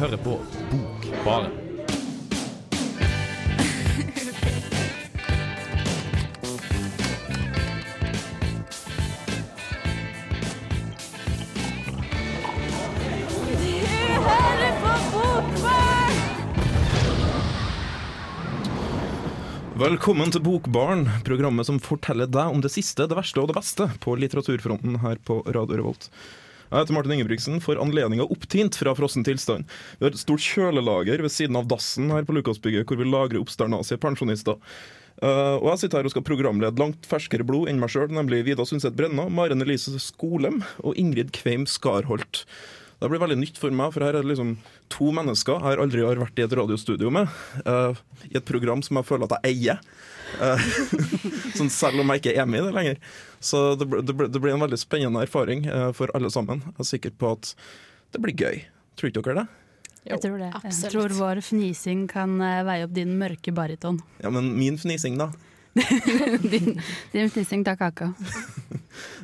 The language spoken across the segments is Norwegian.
hører på Bokbaren. Velkommen til Bokbaren, programmet som forteller deg om det siste, det verste og det beste på litteraturfronten her på Radio Revolt. Jeg heter Martin Ingebrigtsen, for anledninga opptint fra frossen tilstand. Vi har et stort kjølelager ved siden av dassen her på Lukasbygget, hvor vi lagrer oppsternasige pensjonister. Uh, og jeg sitter her og skal programlede langt ferskere blod enn meg sjøl, nemlig Vida Sundset Brenna, Maren Elise Skolem og Ingrid Kveim Skarholt. Det blir veldig nytt for meg, for her er det liksom to mennesker jeg har aldri har vært i et radiostudio med. Uh, I et program som jeg føler at jeg eier. Uh, sånn selv om jeg ikke er med i det lenger. Så det, det, det blir en veldig spennende erfaring uh, for alle sammen. Jeg er sikker på at det blir gøy. Tror ikke dere det? Jeg tror det. absolutt. Jeg tror vår fnising kan veie opp din mørke bariton. Ja, men min fnising, da. din, din fnising tar kaka.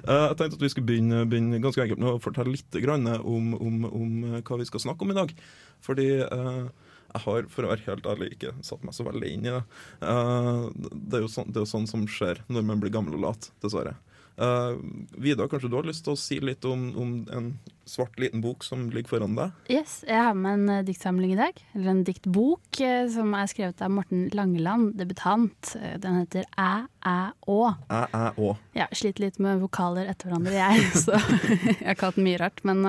Uh, jeg tenkte at vi skulle begynne, begynne ganske enkelt med å fortelle litt om, om, om uh, hva vi skal snakke om i dag. Fordi uh, jeg har, for å være helt ærlig, ikke satt meg så veldig inn i det. det, er jo sånn, det er jo sånn som skjer når man blir gammel og lat, dessverre. Uh, Vidar, kanskje du har lyst til å si litt om, om, en svart liten bok som ligger foran deg? Yes, Jeg har med en uh, diktsamling i dag. Eller en diktbok uh, som er skrevet av Morten Langeland, debutant. den heter Æ, æ, å. Æ, æ, å. Ja, sliter litt med vokaler etter hverandre, jeg. så jeg har kalt den mye rart. Men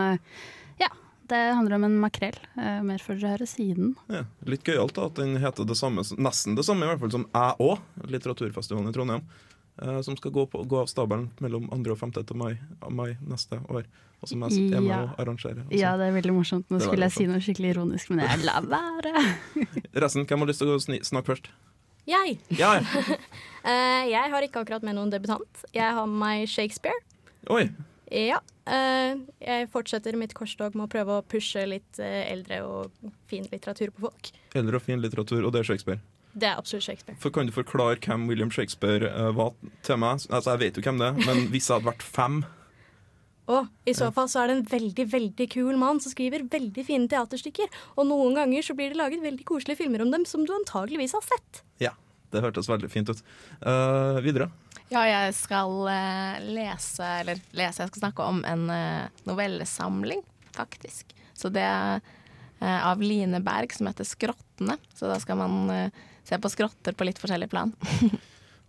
ja, det handler om en makrell. mer får dere høre siden. Ja, litt gøyalt at den heter det samme, nesten det samme i hvert fall som Æ å, litteraturfestivalen i Trondheim. Uh, som skal gå, på, gå, av stabelen mellom 2. og 5. til mai, mai, neste år. Og som jeg er med og arrangere. Også. Ja, det er veldig morsomt. Nå skulle jeg si noe skikkelig ironisk, men jeg lar være. Resten, hvem har lyst til å snakke først? Jeg. Ja, ja. uh, jeg har ikke akkurat med noen debutant. Jeg har med meg Shakespeare. Oi. Ja. Uh, jeg fortsetter mitt korstog med å prøve å pushe litt eldre og fin litteratur på folk. Eldre og fin litteratur, og det er Shakespeare? Det er absolutt Shakespeare. For Kan du forklare hvem William Shakespeare uh, var til meg? Altså, Jeg vet jo hvem det er, men hvis jeg hadde vært fem og I så fall så er det en veldig veldig kul mann som skriver veldig fine teaterstykker. Og noen ganger så blir det laget veldig koselige filmer om dem som du antageligvis har sett. Ja, det hørtes veldig fint ut. Uh, videre? Ja, jeg skal uh, lese Eller lese, jeg skal snakke om en uh, novellesamling, faktisk. Så det er av Line Berg som heter 'Skrottene'. Så da skal man se på skrotter på litt forskjellig plan.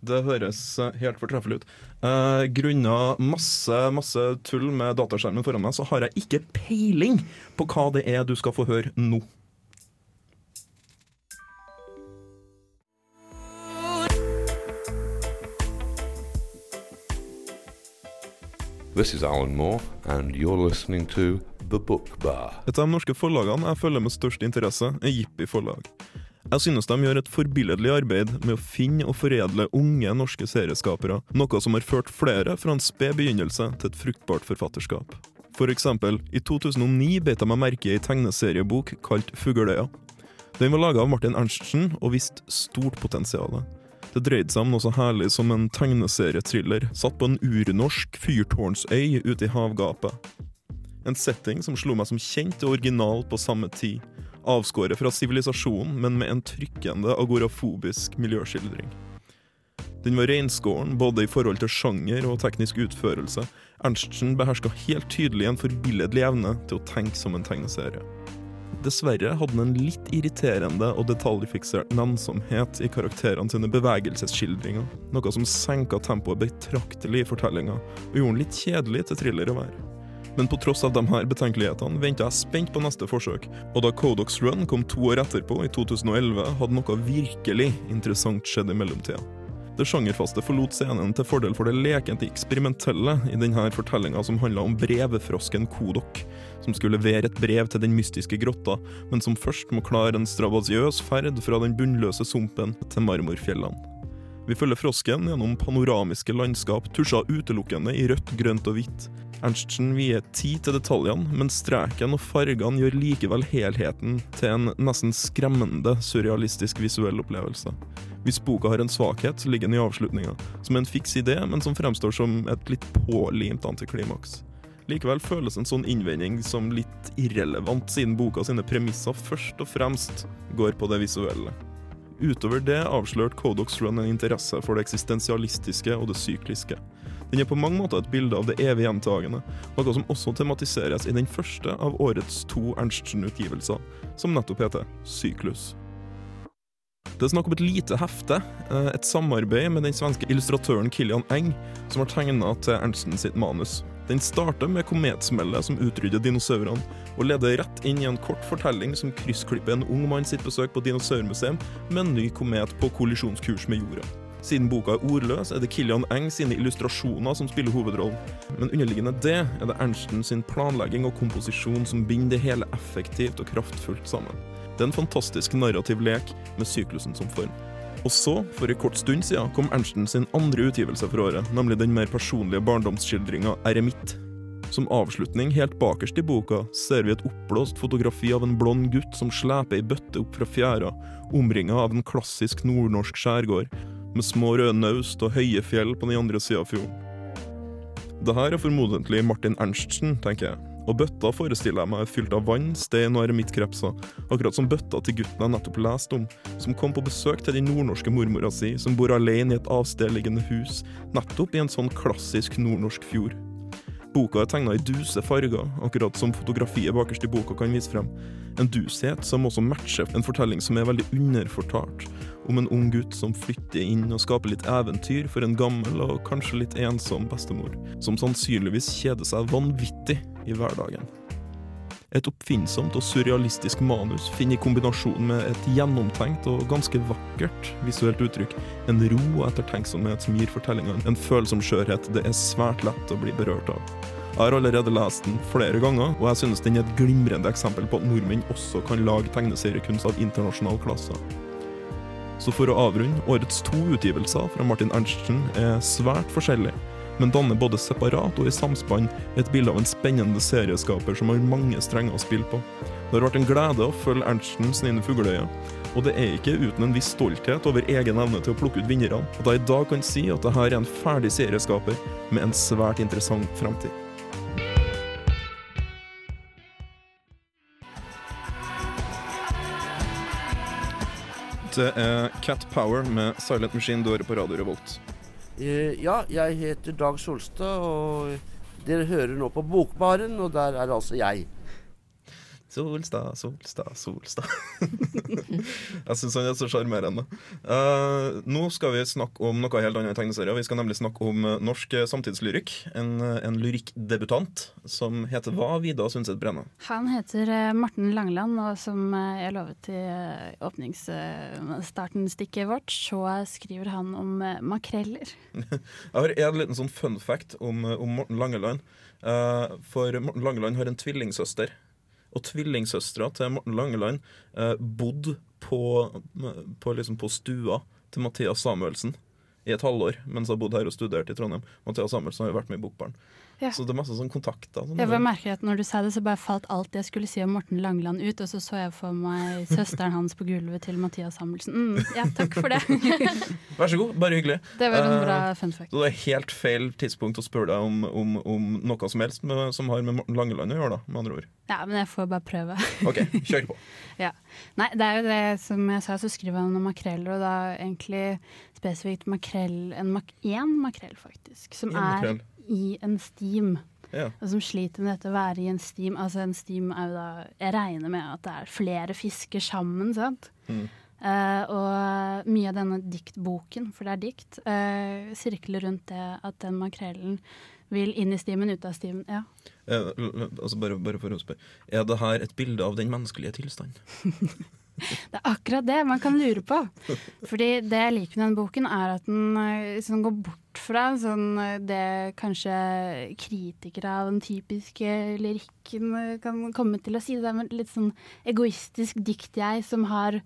Det høres helt fortreffelig ut. Eh, Grunna masse, masse tull med dataskjermen foran meg, så har jeg ikke peiling på hva det er du skal få høre nå. This is Alan Moore, and you're listening to The Book Bar. Et av de norske forlagene jeg følger med størst interesse, er Jippi forlag. Jeg synes de gjør et forbilledlig arbeid med å finne og foredle unge norske serieskapere, noe som har ført flere fra en sped begynnelse til et fruktbart forfatterskap. For eksempel, i 2009 beit jeg meg merke i ei tegneseriebok kalt Fugløya. Den var laga av Martin Ernstsen og viste stort potensial. Det dreide seg om noe så herlig som en tegneserietriller satt på en urnorsk fyrtårnsøy ute i havgapet. En setting som slo meg som kjent og original på samme tid. Avskåret fra sivilisasjonen, men med en trykkende agorafobisk miljøskildring. Den var reinskåren både i forhold til sjanger og teknisk utførelse. Ernstsen beherska helt tydelig en forbilledlig evne til å tenke som en tegneserie. Dessverre hadde han en litt irriterende og detaljfiksert nennsomhet i karakterene sine bevegelsesskildringer, noe som senka tempoet betraktelig i fortellinga, og gjorde den litt kjedelig til thriller å være. Men på tross av de her betenkelighetene venta jeg spent på neste forsøk, og da Codox Run kom to år etterpå, i 2011, hadde noe virkelig interessant skjedd i mellomtida. Det sjangerfaste forlot scenen til fordel for det lekent eksperimentelle i denne fortellinga som handla om brevefrosken Kodok, som skulle levere et brev til den mystiske grotta, men som først må klare en strabasiøs ferd fra den bunnløse sumpen til marmorfjellene. Vi følger frosken gjennom panoramiske landskap tusja utelukkende i rødt, grønt og hvitt. Ernstsen vier tid til detaljene, men streken og fargene gjør likevel helheten til en nesten skremmende surrealistisk visuell opplevelse. Hvis boka har en svakhet, ligger den i avslutninga, som en fiks idé, men som fremstår som et litt pålimt antiklimaks. Likevel føles en sånn innvending som litt irrelevant, siden boka sine premisser først og fremst går på det visuelle. Utover det avslørte Codox Run en interesse for det eksistensialistiske og det sykliske. Den er på mange måter et bilde av det evig gjentagende, noe som også tematiseres i den første av årets to Ernstsen-utgivelser, som nettopp heter Syklus. Det er snakk om et lite hefte, eh, et samarbeid med den svenske illustratøren Kilian Eng, som har tegna til Ernstsen sitt manus. Den starter med kometsmellet som utrydder dinosaurene, og leder rett inn i en kort fortelling som kryssklipper en ung mann sitt besøk på dinosaurmuseum med en ny komet på kollisjonskurs med jorda. Siden boka er ordløs, er det Kilian Eng sine illustrasjoner som spiller hovedrollen. Men underliggende det er det Ernsten sin planlegging og komposisjon som binder det hele effektivt og kraftfullt sammen. Det er en fantastisk narrativ lek med syklusen som form. Og så, for en kort stund siden, kom Ernsten sin andre utgivelse for året, nemlig den mer personlige barndomsskildringa Eremitt. Som avslutning, helt bakerst i boka, ser vi et oppblåst fotografi av en blond gutt som sleper ei bøtte opp fra fjæra, omringa av en klassisk nordnorsk skjærgård, med små røde naust og høye fjell på den andre sida av fjorden. Det her er formodentlig Martin Ernstsen, tenker jeg. Og bøtta forestiller jeg meg er fylt av vann, stein og eremittkrepser, akkurat som bøtta til gutten jeg nettopp leste om, som kom på besøk til den nordnorske mormora si, som bor alene i et avstedliggende hus, nettopp i en sånn klassisk nordnorsk fjord. Boka er tegna i duse farger, akkurat som fotografiet bakerst i boka kan vise frem. En dushet som også matcher en fortelling som er veldig underfortalt, om en ung gutt som flytter inn og skaper litt eventyr for en gammel og kanskje litt ensom bestemor, som sannsynligvis kjeder seg vanvittig i hverdagen. Et oppfinnsomt og surrealistisk manus finner i kombinasjon med et gjennomtenkt og ganske vakkert visuelt uttrykk en ro og ettertenksomhet som gir fortellingen en følsom skjørhet det er svært lett å bli berørt av. Jeg har allerede lest den flere ganger, og jeg synes den er et glimrende eksempel på at nordmenn også kan lage tegneseriekunst av internasjonal klasse. Så for å avrunde, årets to utgivelser fra Martin Ernstsen er svært forskjellige, men danner både separat og i samspann et bilde av en spennende serieskaper som har mange strenger å spille på. Det har vært en glede å følge Ernsten sine fugleøyne, og det er ikke uten en viss stolthet over egen evne til å plukke ut vinnerne at jeg i dag kan si at dette er en ferdig serieskaper med en svært interessant fremtid. Det er Cat Power med Silent Machine du hører på Radio Revolt. Eh, ja, jeg heter Dag Solstad, og dere hører nå på Bokbaren, og der er altså jeg. Solstad, Solstad, Solstad. jeg syns han er så sjarmerende. Uh, nå skal vi snakke om noe helt annet i tegneserier. Vi skal nemlig snakke om uh, norsk samtidslyrikk. En, uh, en lyrikkdebutant som heter hva, Vida Sundset Brenne? Han heter Morten Langeland, og som jeg lovet i uh, åpningsstarten-stikket vårt, så skriver han om makreller. Jeg har en liten sånn fun fact om, om Morten Langeland. Uh, for Morten Langeland har en tvillingsøster. Og tvillingsøstera til Morten Langeland eh, bodde på, på, liksom på stua til Mathias Samuelsen i et halvår mens hun bodde her og studerte i Trondheim. Mathias Samuelsen har jo vært med i Bokbarn. Ja. Så det er masse sånn kontakter. Sånn Jeg bare merker at når du sa det, så bare falt alt jeg skulle si om Morten Langeland ut, og så så jeg for meg søsteren hans på gulvet til Mathias Samuelsen. Mm, ja, takk for det. Vær så god, bare hyggelig. Det var en Eh, bra fun fact. Så det er helt feil tidspunkt å spørre deg om, om, om noe som helst med, som har med Morten Langeland å gjøre, da, med andre ord. Ja, men jeg får bare prøve. OK, kjør på. ja. Nei, det er jo det som jeg sa, så skriver han om makreller, og da egentlig spesifikt makrell En mak én makrell, faktisk, som En makrell. er i en stim. Ja. Og som sliter med dette å være i en stim. Altså en stim er jo da Jeg regner med at det er flere fisker sammen, sant? Mm. Uh, og mye av denne diktboken, for det er dikt, uh, sirkler rundt det at den makrellen vil inn i stimen, ut av stimen. Ja. Eh, altså bare, bare for å spørre. Er det her et bilde av den menneskelige tilstand? Det er akkurat det man kan lure på. Fordi det jeg liker med den boken, er at den sånn går bort fra sånn, eh, det kanskje kritikere av den typiske lyrikken eh, kan komme til å si. Det er litt sånn egoistisk dikt-jeg som har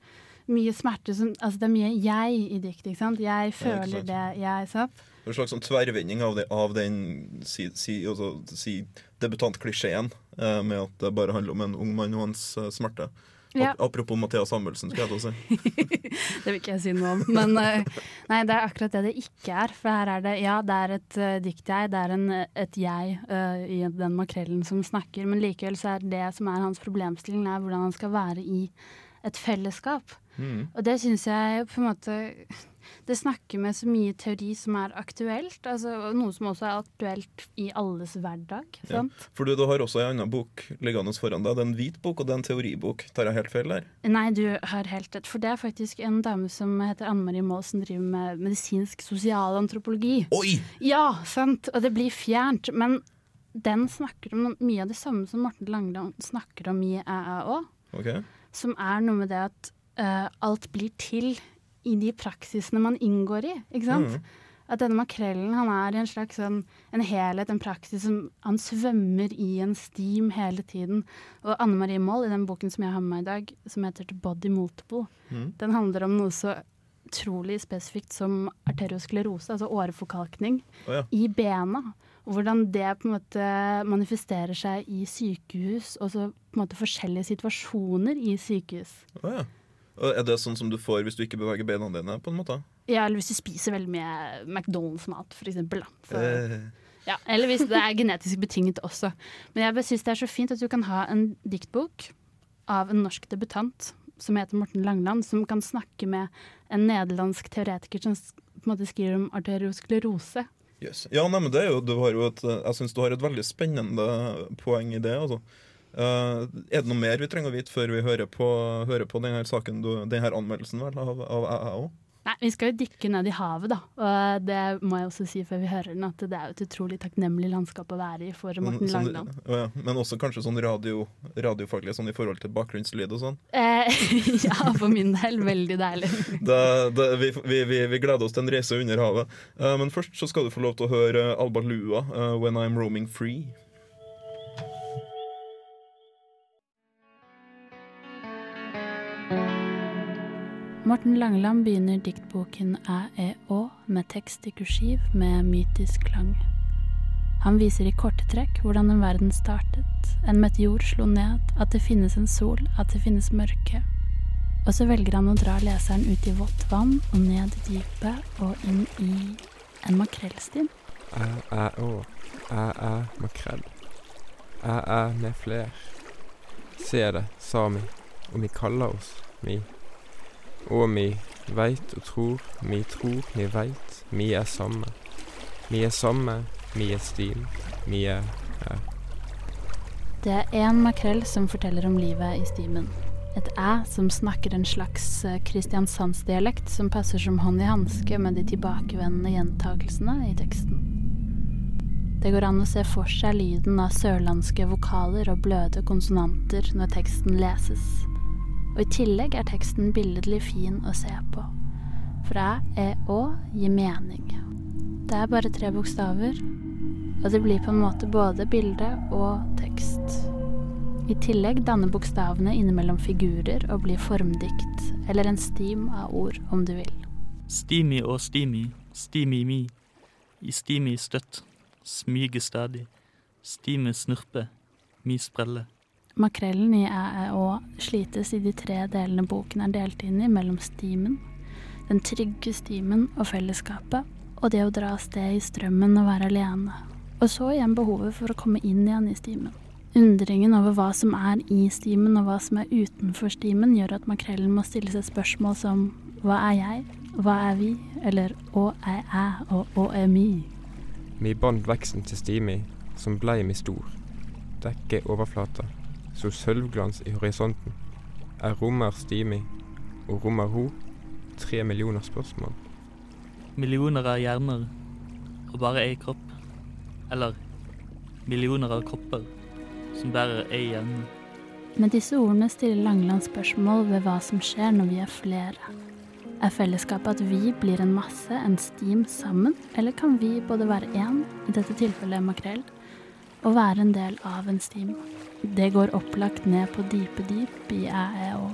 mye smerte. Som, altså det er mye jeg i dikt, ikke sant. Jeg føler det jeg sant? En slags sånn tverrvending av, det, av den si, si, altså, si debutantklisjeen eh, med at det bare handler om en ung mann og hans eh, smerte. Ja. Apropos Mathias Samuelsen, skal jeg til å si. Det vil ikke jeg si noe om. Men eh, nei, det er akkurat det det ikke er. For her er det ja, det er et uh, dikt-jeg, det er en, et jeg uh, i den makrellen som snakker, men likevel så er det som er hans problemstilling, er hvordan han skal være i et fellesskap. Mm. Og det syns jeg på en måte Det snakker med så mye teori som er aktuelt, altså noe som også er aktuelt i alles hverdag. Ja. For du, du har også en annen bok liggende foran deg. Det er en hvit bok, og det er en teoribok. Tar jeg helt feil der? Nei, du har helt rett. For det er faktisk en dame som heter Anne Marie Maas, som driver med medisinsk sosialantropologi. Oi! Ja, sant! Og det blir fjernt. Men den snakker om mye av det samme som Morten Langland snakker om i ææ Okay. som er noe med det at uh, alt blir til i de praksisene man inngår i. ikke sant? Mm. At denne makrellen han er i en slags sånn, en helhet, en praksis som han svømmer i en stim hele tiden. Og Anne Marie Moll, i den boken som jeg har med meg i dag, som heter The Body Multiple, Mm. den handler om noe så utrolig spesifikt som arteriosklerose, altså åreforkalkning, oh, ja. i bena. Og hvordan det på en måte manifesterer seg i sykehus, og så på en måte forskjellige situasjoner i sykehus. Oh, ja. Er det sånn som du får hvis du ikke beveger beina dine, på en måte? Ja, eller hvis du spiser veldig mye McDonald's-mat, for eksempel. Så, Eh, ja, eller hvis det er genetisk betinget også. Men jeg syns det er så fint at du kan ha en diktbok av en norsk debutant som heter Morten Langland, som kan snakke med en nederlandsk teoretiker som på en måte skriver om arteriosklerose. Yes. Ja, nei, men det er jo, du har jo et, jeg syns du har et veldig spennende poeng i det. Altså. Eh, er det noe mer vi trenger å vite før vi hører på, hører på denne saken, denne anmeldelsen vel, av, av AAO? Nei, vi skal jo dykke ned i havet, da. Og det må jeg også si før vi hører den, at det er jo et utrolig takknemlig landskap å være i for Morten Sånn- Langland. ja. Men også kanskje sånn radio, radiofaglig sånn i forhold til bakgrunnslyd og sånn. Eh, ja, for min del veldig deilig. Det, det, vi, vi, vi, vi gleder oss til en reise under havet. Uh, men først så skal du få lov til å høre Alba Lua, uh, 'When I'm Roaming Free'. Morten Langeland begynner diktboken Æ e å med tekst i kursiv med mytisk klang. Han viser i korte trekk hvordan en verden startet, en meteor slo ned, at det finnes en sol, at det finnes mørke. Og så velger han å dra leseren ut i vått vann og ned i dypet og inn i en makrellstim. Æ, æ, å. Æ, æ, makrell. Æ, æ, med fler. Se det, sa mi, og vi kaller oss, mi. Og mi veit og tror, mi tror, mi veit, mi er samme. Mi er samme, mi er stim, mi er æ. Det er én makrell som forteller om livet i stimen. Et æ som snakker en slags eh, kristiansandsdialekt som passer som hånd i hanske med de tilbakevendende gjentakelsene i teksten. Det går an å se for seg lyden av sørlandske vokaler og bløde konsonanter når teksten leses. Og i tillegg er teksten billedlig fin å se på. For æ, e, å gir mening. Det er bare tre bokstaver, og det blir på en måte både bilde og tekst. I tillegg danner bokstavene innimellom figurer og blir formdikt, eller en stim av ord, om du vil. Stimi og stimi, stimi mi. I stimi støtt, smyge stadig. Stime snurpe, mi sprelle. Makrellen i æ, slites i de tre delene boken er delt inn i mellom stimen, den trygge stimen og fellesskapet, og det å dra av sted i strømmen og være alene. Og så igjen behovet for å komme inn igjen i stimen. Undringen over hva som er i stimen og hva som er utenfor stimen, gjør at makrellen må stille seg spørsmål som hva er jeg, hva er vi, eller å er jeg og å er mi. Mi band veksten til stimi, som blei mi stor. Dekke overflata, så sølvglans i horisonten. Er rommer stimi, og rommer ho, tre millioner spørsmål. Millioner av hjerner og bare ei kropp. Eller millioner av kropper som bærer ei hjerne. Med disse ordene stiller Langeland spørsmål ved hva som skjer når vi er flere. Er fellesskapet at vi blir en masse, en stim sammen, eller kan vi både være én, i dette tilfellet makrell, og være en del av en stim? Det går opplagt ned på dype dyp i æ-æ-å.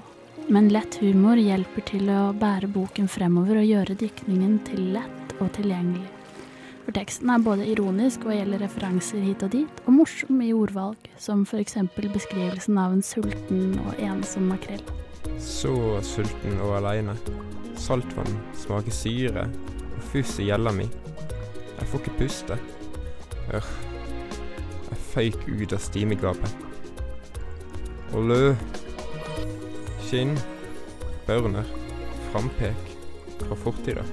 Men lett humor hjelper til å bære boken fremover og gjøre diktningen til lett og tilgjengelig. For teksten er både ironisk hva gjelder referanser hit og dit, og morsom i ordvalg, som f.eks. beskrivelsen av en sulten og ensom makrell. Så sulten og aleine. Saltvann smaker syre, og fuss i gjella mi. Jeg får ikke puste. Ørr. Jeg føyk ut av stimegapet. Og lø. Skinn. Børner. Frampek. Fra fortida.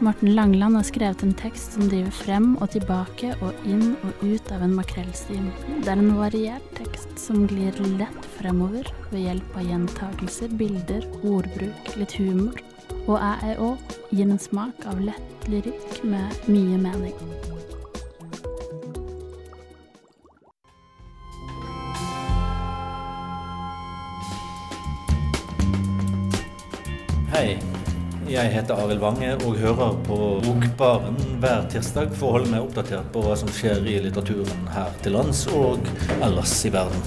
Morten Langland har skrevet en tekst som driver frem og tilbake og inn og ut av en makrellstim. Det er en variert tekst som glir lett fremover ved hjelp av gjentagelser, bilder, ordbruk, litt humor. Og æ-æ-å gir en smak av lett lyrikk med mye mening. Jeg heter Arild Wange og hører på Bokbaren hver tirsdag for å holde meg oppdatert på hva som skjer i litteraturen her til lands og ellers i verden.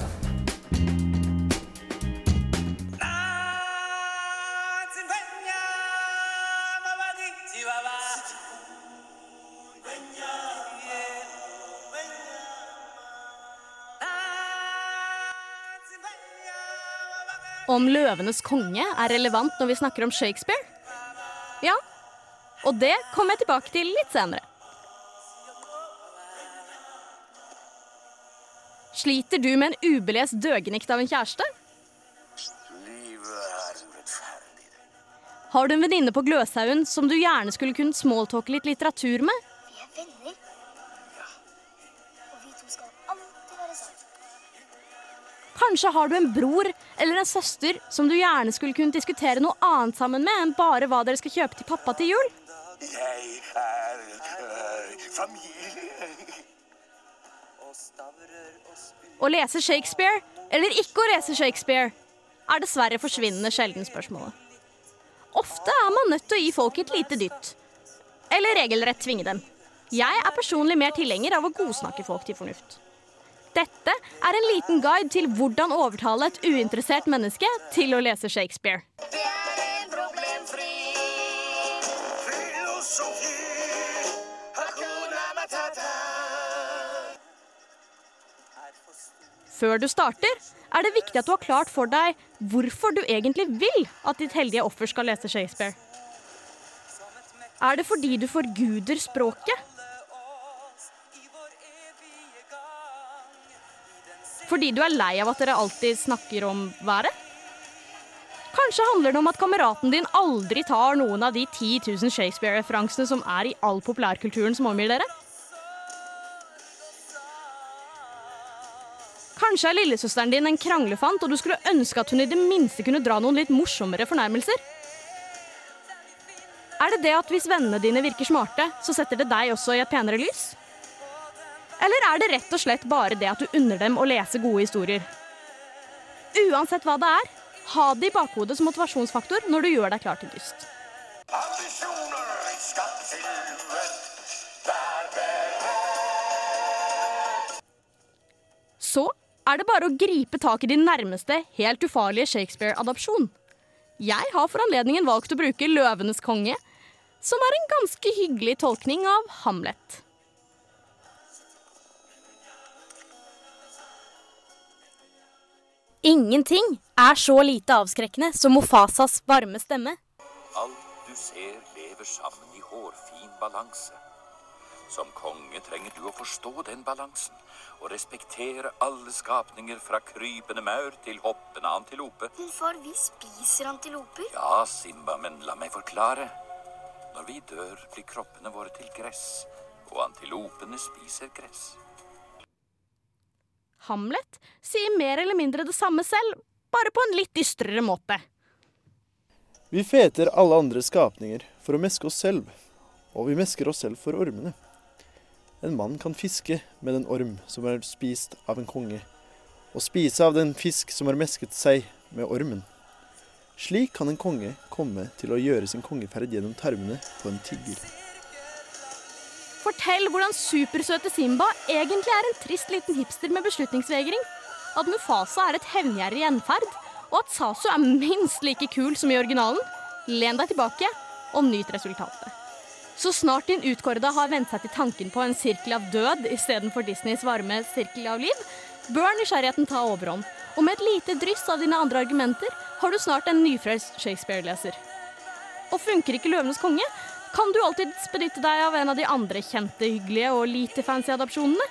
Om 'Løvenes konge' er relevant når vi snakker om Shakespeare? Ja. Og det kommer jeg tilbake til litt senere. Sliter du med en ubelest døgenikt av en kjæreste? Har du en venninne på Gløshaugen som du gjerne skulle kunnet smalltalke litt litteratur med? Vi er venner. Kanskje har du en bror eller en søster som du gjerne skulle kunne diskutere noe annet sammen med enn bare hva dere skal kjøpe til pappa til jul? Jeg er øh, familie. Å lese Shakespeare eller ikke å lese Shakespeare er dessverre forsvinnende sjelden spørsmålet. Ofte er man nødt til å gi folk et lite dytt. Eller regelrett tvinge dem. Jeg er personlig mer tilhenger av å godsnakke folk til fornuft. Dette er en liten guide til hvordan overtale et uinteressert menneske til å lese Shakespeare. Det er en problemfri filosofi. Hakuna matata. Før du starter, er det viktig at du har klart for deg hvorfor du egentlig vil at ditt heldige offer skal lese Shakespeare. Er det fordi du forguder språket? Fordi du er lei av at dere alltid snakker om været? Kanskje handler det om at kameraten din aldri tar noen av de 10 000 Shakespeare-referansene som er i all populærkulturen som omgir dere? Kanskje er lillesøsteren din en kranglefant, og du skulle ønske at hun i det minste kunne dra noen litt morsommere fornærmelser? Er det det at hvis vennene dine virker smarte, så setter det deg også i et penere lys? Eller er det rett og slett bare det at du unner dem å lese gode historier? Uansett hva det er, ha det i bakhodet som motivasjonsfaktor når du gjør deg klar til dyst. Ambisjoner til. Så er det bare å gripe tak i din nærmeste, helt ufarlige Shakespeare-adopsjon. Jeg har for anledningen valgt å bruke 'Løvenes konge', som er en ganske hyggelig tolkning av Hamlet. Ingenting er så lite avskrekkende som Mofasas varme stemme. Alt du ser lever sammen i hårfin balanse. Som konge trenger du å forstå den balansen og respektere alle skapninger fra krypende maur til hoppende antilope. Men far, vi spiser antiloper. Ja, Simba, men la meg forklare. Når vi dør, blir kroppene våre til gress, og antilopene spiser gress. Hamlet sier mer eller mindre det samme selv, bare på en litt dystrere måte. Vi feter alle andre skapninger for å meske oss selv, og vi mesker oss selv for ormene. En mann kan fiske med en orm som er spist av en konge, og spise av den fisk som har mesket seg med ormen. Slik kan en konge komme til å gjøre sin kongeferd gjennom tarmene på en tigger. Fortell hvordan supersøte Simba egentlig er en trist liten hipster med beslutningsvegring. At Mufasa er et hevngjerrig gjenferd, og at Sasu er minst like kul som i originalen. Len deg tilbake og nyt resultatet. Så snart din utkårede har vent seg til tanken på en sirkel av død istedenfor Disneys varme sirkel av liv, bør nysgjerrigheten ta overhånd. Og med et lite dryss av dine andre argumenter har du snart en nyfrelst Shakespeare-leser. Og funker ikke 'Løvenes konge', kan du alltids benytte deg av en av de andre kjente, hyggelige og lite fancy adopsjonene.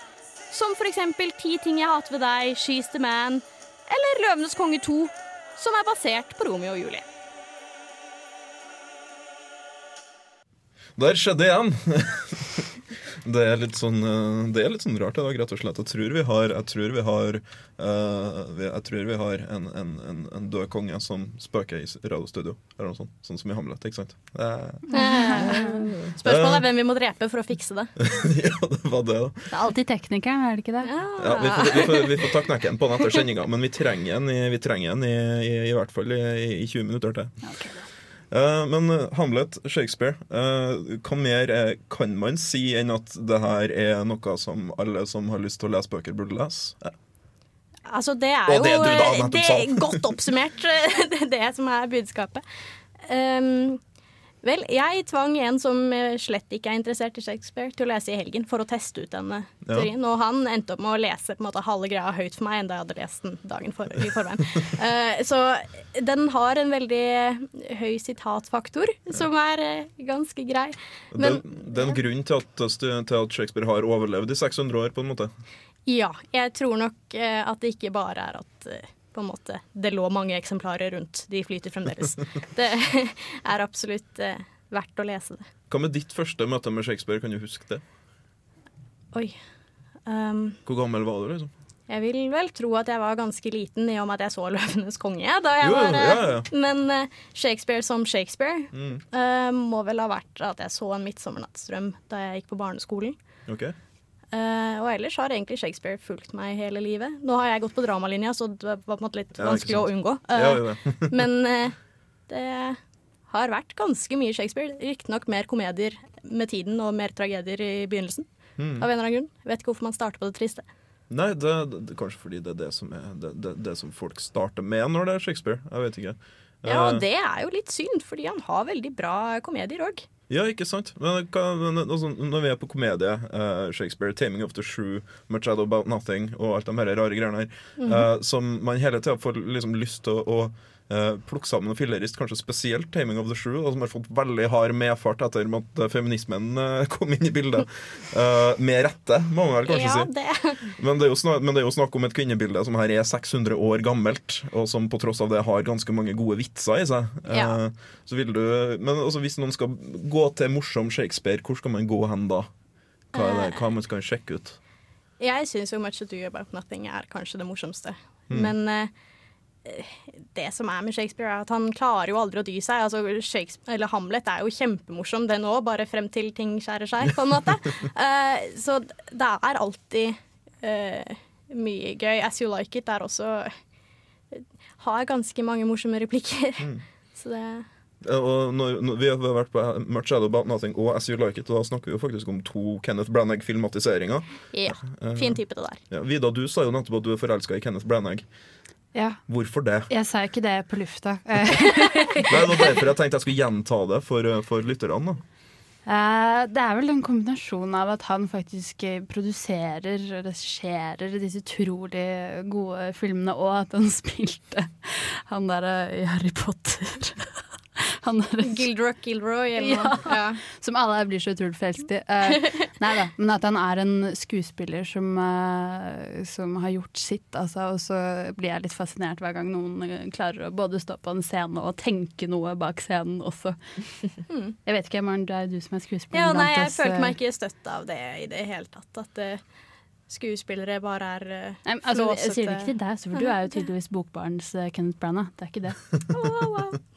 Som eksempel 'Ti ting jeg hater ved deg', 'She's the Man' eller 'Løvenes konge 2', som er basert på Romeo og Julie. Der skjedde det igjen! Det er litt sånn, eh, det er litt sånn rart i dag, rett og slett. Jeg tror vi har, jeg tror vi har, eh, jeg tror vi har en, en, en, en død konge som spøker i radiostudio. Eller noe sånt. Sånn som i Hamlet, ikke sant? Spørsmålet er hvem vi må drepe for å fikse det. ja, det var det, da. Det er alltid teknikeren, er det ikke det? Ja, vi, får, vi, får, vi får ta knekken på den etter sendinga, men vi trenger den, i, vi trenger den i, i, i hvert fall i, i 20 minutter til. Eh, men eh, Hamlet, Shakespeare, eh, hva mer eh, kan man si enn at det her er noe som alle som har lyst til å lese bøker, burde lese? Eh, Altså, det er jo det da eh, det er godt oppsummert. Det er det som er budskapet. Um, vel, jeg tvang en som eh, slett ikke er interessert i Shakespeare, til å lese i helgen for å teste ut denne Ja. teorien. Og han endte opp med å lese på en måte halve greia høyt for meg, enda jeg hadde lest den dagen for, i forveien. uh, så den har en veldig høy sitatfaktor, som er uh, ganske grei. Men er en grunn til at, til at Shakespeare har overlevd i 600 år, på en måte. Ja, jeg tror nok uh, at det ikke bare er at på en måte, det lå mange eksemplarer rundt. De flyter fremdeles. det er absolutt eh, verdt å lese det. Hva med ditt første møte med Shakespeare, kan du huske det? Oi. Um, Hvor gammel var du, liksom? jeg vil vel tro at jeg var ganske liten i og med at jeg så 'Løvenes konge' da jeg Jo, var eh, ja, ja. Men uh, Shakespeare som Shakespeare Mm. uh, må vel ha vært at jeg så en 'Midtsommernattsdrøm' da jeg gikk på barneskolen. Ok. Eh, og ellers har egentlig Shakespeare fulgt meg hele livet. Nå har jeg gått på dramalinja, så det var på en måte litt Ja, vanskelig å unngå. unngå. Ja, Eh, ja. men uh, det har vært ganske mye Shakespeare. Riktignok mer komedier med tiden og mer tragedier i begynnelsen. Mm. Av en eller annen grunn. Vet ikke hvorfor man starter på det triste. Nei, det, det, kanskje fordi det er det som, er, det, det, som folk starter med når det er Shakespeare. Jeg vet ikke. Ja, Eh, og det er jo litt synd, fordi han har veldig bra komedier òg. Ja, ikke sant? Men, men altså, når vi er på komedie, uh, Shakespeare, 'Taming of the Shrew', 'Much Ado About Nothing' og alt de her rare greiene her, mm -hmm. uh, som man hele tida får liksom lyst til å, å eh, plukke sammen og fillerist, kanskje spesielt 'Taming of the Shrew', og som har fått veldig hard medfart etter at eh, feminismen eh, kom inn i bildet. Uh, med rette, må man vel kanskje Ja, si. det Men det, er jo snak, men det er jo snakk om et kvinnebilde som her er 600 år gammelt, og som på tross av det har ganske mange gode vitser i seg. Ja. Så vil du, men altså, hvis noen skal gå til morsom Shakespeare, hvor skal man gå hen da? Hva er det hva man skal sjekke ut? Jeg syns jo 'Much Ado About Nothing' er kanskje det morsomste. Mm. Men det som er med Shakespeare, er at han klarer jo aldri å dy seg. Altså, eller Hamlet er jo kjempemorsom, den òg, bare frem til ting skjærer seg, på en måte. uh, så det er alltid uh, mye gøy. As You Like It er også Har ganske mange morsomme replikker. Mm. Så det Og når, når vi har vært på Much Shadow About Nothing og As You Like It, og da snakker vi jo faktisk om to Kenneth Branagh-filmatiseringer. Ja. Eh, Fin type, det der. Ja, Vida, du sa jo nettopp at du er forelska i Kenneth Branagh. Ja. Hvorfor det? Jeg sa ikke det på lufta. Nei, det var derfor jeg tenkte jeg skulle gjenta det for, eh, for lytterne. Eh, Det er vel en kombinasjon av at han faktisk eh, produserer og regisserer disse utrolig gode filmene, og at han spilte han derre i Harry Potter. Han derre- Gildrock Gilroy, eller ja, noe. Ja. Som alle blir så utrolig forelsket i. Uh, nei da, men at han er en skuespiller som, uh, som har gjort sitt. Altså, og så blir jeg litt fascinert hver gang noen eh, klarer å både stå på en scene og tenke noe bak scenen også. Jeg vet ikke, Maren, det er jo du som er skuespiller. Ja, nei, jeg oss, følte meg ikke støtt av det i det hele tatt. At eh, skuespillere bare er uh, Nei, altså, flåsete. jeg sier det ikke til deg, for du er jo tydeligvis bokbarns uh, Kenneth Branagh. Det er ikke det.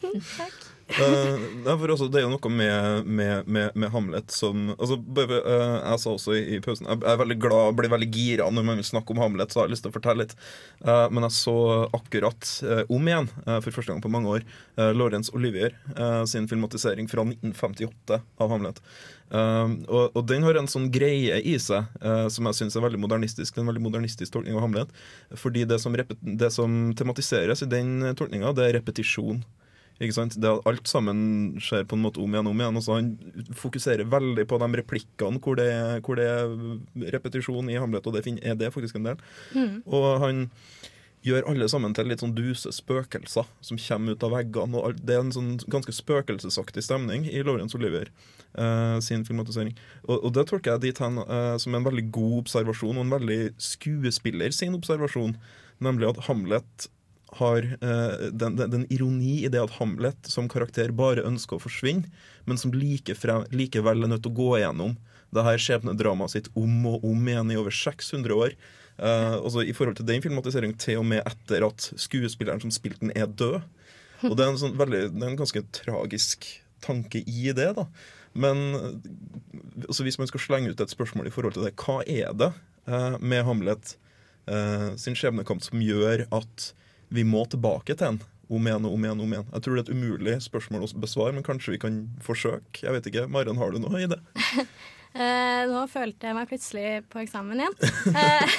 Eh, nei, for også, det er jo noe med, med, med, med Hamlet som altså, bare, uh, Jeg sa også i, i pausen Jeg er veldig glad, blir veldig gira når man vil snakke om Hamlet, så jeg har lyst til å fortelle litt. Uh, men jeg så akkurat uh, om igjen, eh, for første gang på mange år, Laurence Olivier eh, sin filmatisering fra 1958 av Hamlet. Eh, og, og den har en sånn greie i seg eh, som jeg syns er veldig modernistisk. En veldig modernistisk tolkning av Hamlet. Fordi det som, det som tematiseres i den tolkninga, det er repetisjon Ikke sant? Det alt sammen skjer på en måte om igjen om igjen. også han fokuserer veldig på de replikkene hvor det, hvor det er repetisjon i Hamlet, og det er det faktisk en del. Mm. Og han gjør alle sammen til litt sånn duse spøkelser som kommer ut av veggene. og Det er en sånn ganske spøkelsesaktig stemning i Laurence Olivier eh, sin filmatisering. Og, og det tolker jeg dit hen eh, som en veldig god observasjon, og en veldig skuespiller sin observasjon, nemlig at Hamlet har uh, den, den, den ironi i det at Hamlet som karakter bare ønsker å forsvinne, men som like frem, likevel er nødt til å gå igjennom det her skjebnedramaet sitt om og om igjen i over 600 år. Uh, altså I forhold til den filmatiseringen til og med etter at skuespilleren som spilte den, er død. Og det er sånn veldig, det er en ganske tragisk tanke i det. da. Men eh, altså, hvis man skal slenge ut et spørsmål i forhold til det, hva er det uh, med Hamlet uh, sin skjebnekamp som gjør at vi må tilbake til den om igjen og om igjen? om igjen? Jeg tror det er et umulig spørsmål å besvare, men kanskje vi kan forsøke? Jeg vet ikke. Maren, har du noe i det? Eh, nå følte jeg meg plutselig på eksamen igjen. Eh,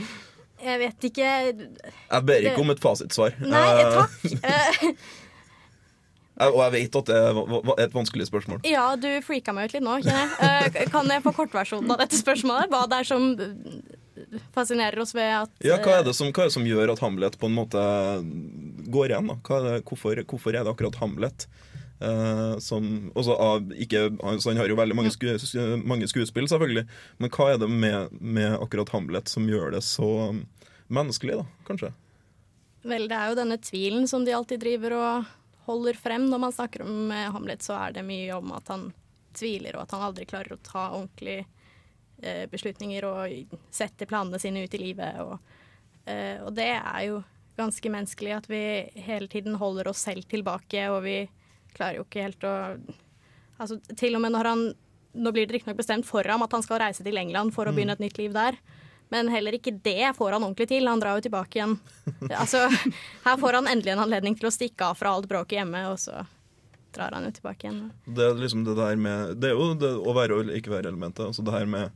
jeg vet ikke Jeg ber ikke om et fasitsvar. Nei, Eh, takk. Eh, og jeg vet at det er et vanskelig spørsmål. ja, du freaka meg ut litt nå. ikke jeg. Kan jeg få kortversjonen av dette spørsmålet? Hva det er som fascinerer oss ved at Ja, hva er, det som, hva er det som gjør at Hamlet på en måte går igjen? da? Er det, hvorfor, hvorfor er det akkurat Hamlet? Uh, som, av, ikke, altså Han har jo veldig mange, sku, mange skuespill, selvfølgelig. Men hva er det med, med akkurat Hamlet som gjør det så um, menneskelig, da, kanskje? Vel, det er jo denne tvilen som de alltid driver og holder frem. Når man snakker om eh, Hamlet, så er det mye om at han tviler, og at han aldri klarer å ta ordentlig eh, beslutninger og setter planene sine ut i livet. Og, eh, og det er jo ganske menneskelig at vi hele tiden holder oss selv tilbake, og vi klarer jo ikke helt å Altså, til og med når han Nå blir det riktignok bestemt for ham at han skal reise til England for å Mm. begynne et nytt liv der. Men heller ikke det får han ordentlig til. Han drar jo tilbake igjen. Altså, her får han endelig en anledning til å stikke av fra alt bråket hjemme, og så drar han jo tilbake igjen. Det er liksom det der med Det er jo det å være og ikke være elementet. Altså det her med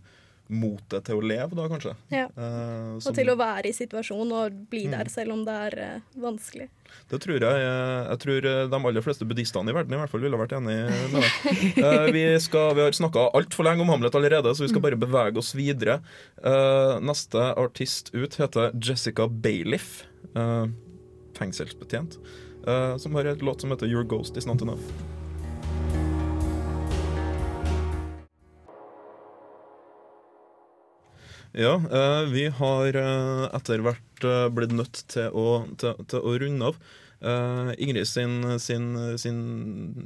motet til å leve, da, kanskje. Ja. Eh, Og til å være i situasjonen og bli Mm. der selv om det er eh, vanskelig. Det tror jeg. eh, Jeg tror eh, de aller fleste buddhistene i verden i hvert fall ville vært enig med deg. Eh, Vi, skal, vi har snakka altfor lenge om Hamlet allerede, så vi skal bare bevege oss videre. Eh, Neste artist ut heter Jessica Bailiff. eh, Fengselsbetjent. eh, Som har et låt som heter Your Ghost Is Not Enough. Ja, eh, vi har eh, etter hvert eh, blitt nødt til å, til, til å runde av. Uh, Ingrid sin, sin, sin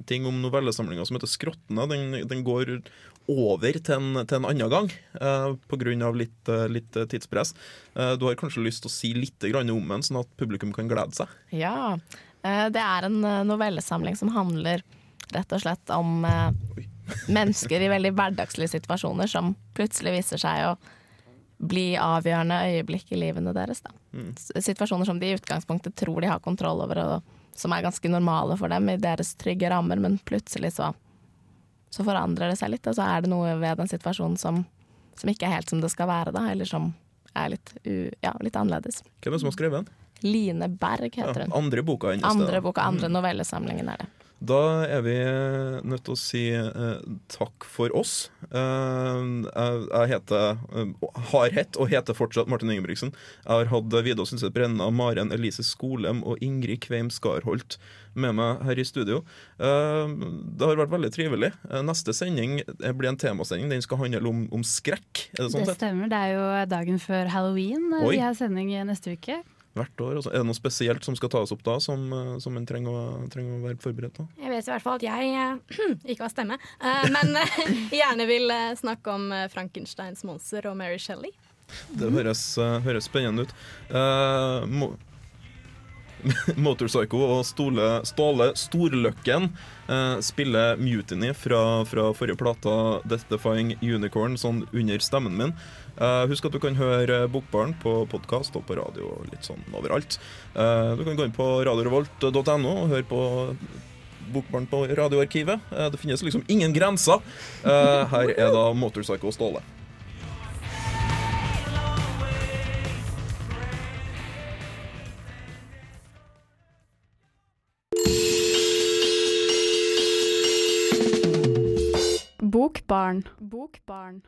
ting om novellesamlinga som heter 'Skrottene', den, den går over til en, til en annen gang uh, pga. litt, litt tidspress. Uh, du har kanskje lyst til å si litt grann om den, sånn at publikum kan glede seg? Ja. Det er en novellesamling som handler rett og slett om mennesker i veldig hverdagslige situasjoner som plutselig viser seg å bli avgjørende øyeblikk i livene deres. Da. Mm. Situasjoner som de i utgangspunktet tror de har kontroll over, og som er ganske normale for dem i deres trygge rammer, men plutselig så, så forandrer det seg litt, og så er det noe ved den situasjonen som, som ikke er helt som det skal være, da, eller som er litt, u, ja, litt annerledes. Hvem er det som har skrevet den? Line Berg heter Ja, hun. andre boka hennes. Andre boka, andre Mm. novellesamlingen er det. Da er vi nødt til å si eh, takk for oss. Eh, jeg, heter, eh, har hett og heter fortsatt Martin Ingebrigtsen. Jeg har hatt Vidar Synseth Brenna, Maren Elise Skolem og Ingrid Kveim Skarholt med meg her i studio. Eh, det har vært veldig trivelig. Eh, neste sending eh, blir en temasending. Den skal handle om, om skrekk. Det sånn Det stemmer. Det er jo dagen før halloween. Oi. Vi har sending neste uke. Hvert år. altså. Er det noe spesielt som skal tas opp da, som, eh, som en trenger å, trenger å være forberedt på? Jeg vet i hvert fall at jeg eh, ikke har stemme, eh, men gjerne vil snakke om Frankensteins monster og Mary Shelley. Det høres, høres spennende ut. Uh, mo Motorpsycho og Ståle, Ståle Storløkken eh, spiller Mutiny fra, fra forrige plata Death Defying Unicorn sånn under stemmen min. Eh, husk at du kan høre Bokbaren på podkast og på radio og litt sånn overalt. Eh, du kan gå inn på radiorevolt.no og høre på Bokbaren på radioarkivet. Eh, det finnes liksom ingen grenser. Eh, her er da Motorpsycho Ståle. Bokbarn. Bokbarn.